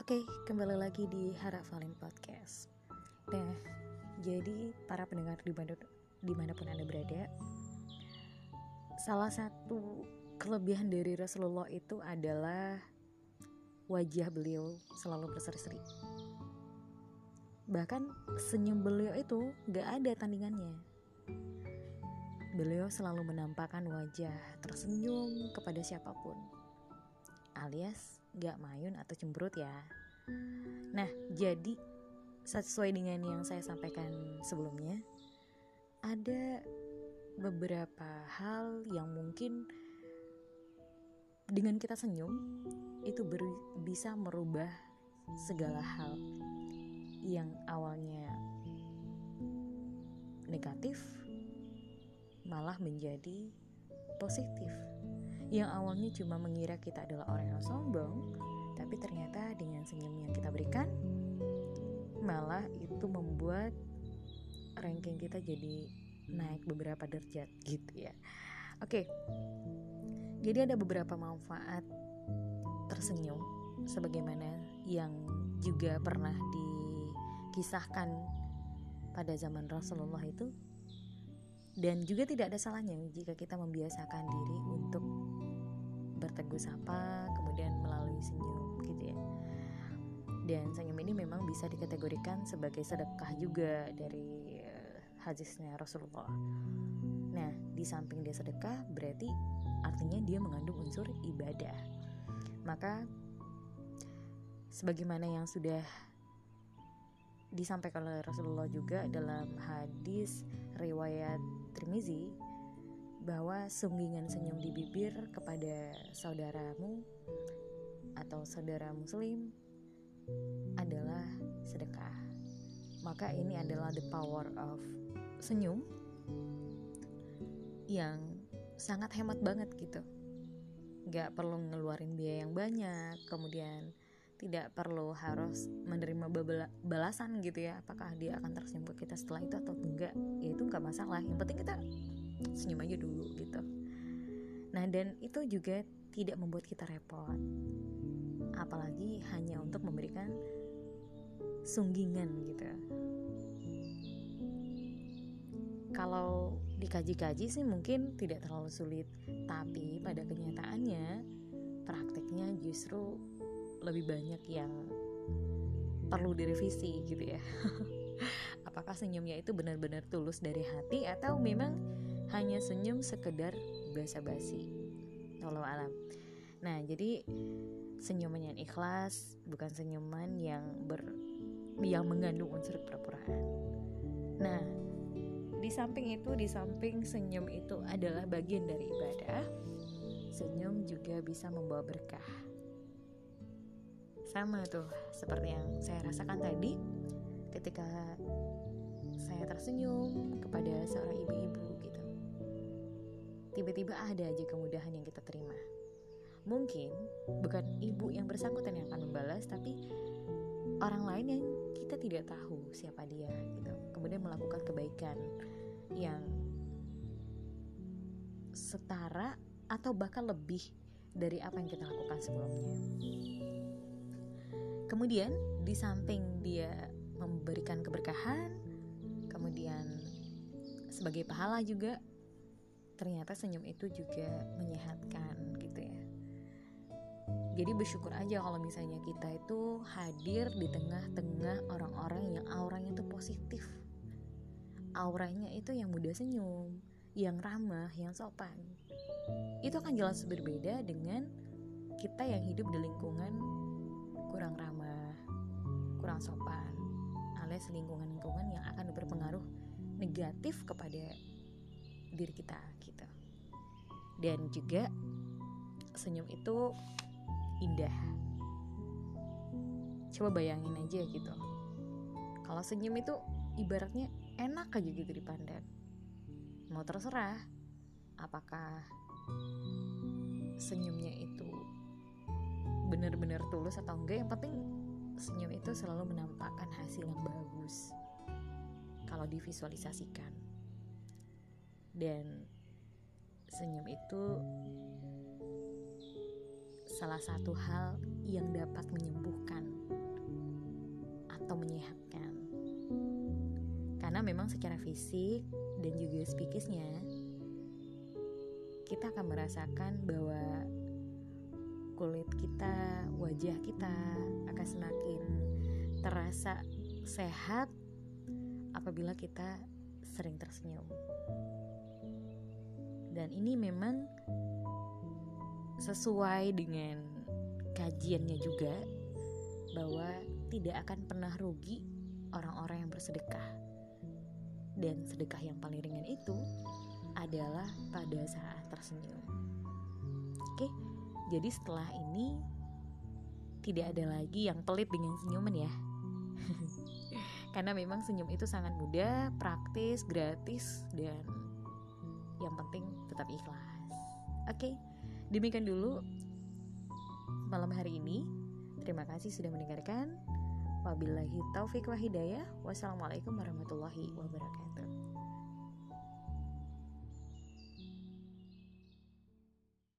Oke, kembali lagi di Harap Valin Podcast. Nah, jadi para pendengar di mana, di mana pun anda berada, salah satu kelebihan dari Rasulullah itu adalah wajah beliau selalu berseri-seri. Bahkan senyum beliau itu gak ada tandingannya. Beliau selalu menampakkan wajah tersenyum kepada siapa pun, alias gak mayun atau cemberut ya. Nah, jadi sesuai dengan yang saya sampaikan sebelumnya, ada beberapa hal yang mungkin dengan kita senyum itu ber, bisa merubah segala hal yang awalnya negatif malah menjadi positif. Yang awalnya cuma mengira kita adalah orang yang sombong, tapi ternyata dengan senyum yang kita berikan malah itu membuat ranking kita jadi naik beberapa derajat gitu ya oke jadi ada beberapa manfaat tersenyum sebagaimana yang juga pernah dikisahkan pada zaman Rasulullah itu dan juga tidak ada salahnya jika kita membiasakan diri untuk bertegur sapa kemudian melalui senyum gitu ya. Dan senyum ini memang bisa dikategorikan sebagai sedekah juga dari uh, hadisnya Rasulullah. Nah di samping dia sedekah berarti artinya dia mengandung unsur ibadah. Maka sebagaimana yang sudah disampaikan oleh Rasulullah juga dalam hadis riwayat Trimizi bahwa sunggingan senyum di bibir kepada saudaramu atau saudara muslim adalah sedekah. Maka ini adalah the power of senyum yang sangat hemat banget gitu. Gak perlu ngeluarin biaya yang banyak, kemudian tidak perlu harus menerima balasan gitu ya apakah dia akan tersenyum ke kita setelah itu atau enggak ya itu nggak masalah. Yang penting kita senyum aja dulu gitu. Nah dan itu juga tidak membuat kita repot. Apalagi hanya untuk memberikan sunggingan gitu. Kalau dikaji-kaji sih mungkin tidak terlalu sulit tapi pada kenyataannya prakteknya justru lebih banyak yang perlu direvisi gitu ya. Apakah senyumnya itu benar-benar tulus dari hati atau memang hanya senyum sekedar basa-basi? Allah alam. Nah jadi senyuman yang ikhlas bukan senyuman yang ber yang mengandung unsur pura-puraan nah di samping itu di samping senyum itu adalah bagian dari ibadah senyum juga bisa membawa berkah sama tuh seperti yang saya rasakan tadi ketika saya tersenyum kepada seorang ibu-ibu gitu tiba-tiba ada aja kemudahan yang kita terima. Mungkin bukan ibu yang bersangkutan yang akan membalas, tapi orang lain yang kita tidak tahu siapa dia gitu. Kemudian melakukan kebaikan yang setara atau bahkan lebih dari apa yang kita lakukan sebelumnya. Kemudian di samping dia memberikan keberkahan, kemudian sebagai pahala juga ternyata senyum itu juga menyehatkan gitu ya. Jadi bersyukur aja kalau misalnya kita itu hadir di tengah-tengah orang-orang yang auranya itu positif. Auranya itu yang mudah senyum yang ramah, yang sopan. Itu akan jelas berbeda dengan kita yang hidup di lingkungan kurang ramah kurang sopan alias lingkungan-lingkungan yang akan berpengaruh negatif kepada diri kita gitu. Dan juga senyum itu indah. Coba bayangin aja gitu. Kalau senyum itu ibaratnya enak aja gitu dipandang. Mau terserah apakah senyumnya itu benar-benar tulus atau enggak yang penting senyum itu selalu menampakkan hasil yang bagus kalau divisualisasikan dan senyum itu salah satu hal yang dapat menyembuhkan atau menyehatkan. Karena memang secara fisik dan juga psikisnya kita akan merasakan bahwa kulit kita, wajah kita akan semakin terasa sehat apabila kita sering tersenyum. Dan ini memang sesuai dengan kajiannya juga bahwa tidak akan pernah rugi orang-orang yang bersedekah. Dan sedekah yang paling ringan itu adalah pada saat tersenyum. Jadi setelah ini tidak ada lagi yang pelit dengan senyuman ya. Karena memang senyum itu sangat mudah, praktis, gratis, dan yang penting tetap ikhlas. Oke, demikian dulu malam hari ini. Terima kasih sudah mendengarkan. Wabillahi taufik wa hidayah. Wassalamualaikum warahmatullahi wabarakatuh.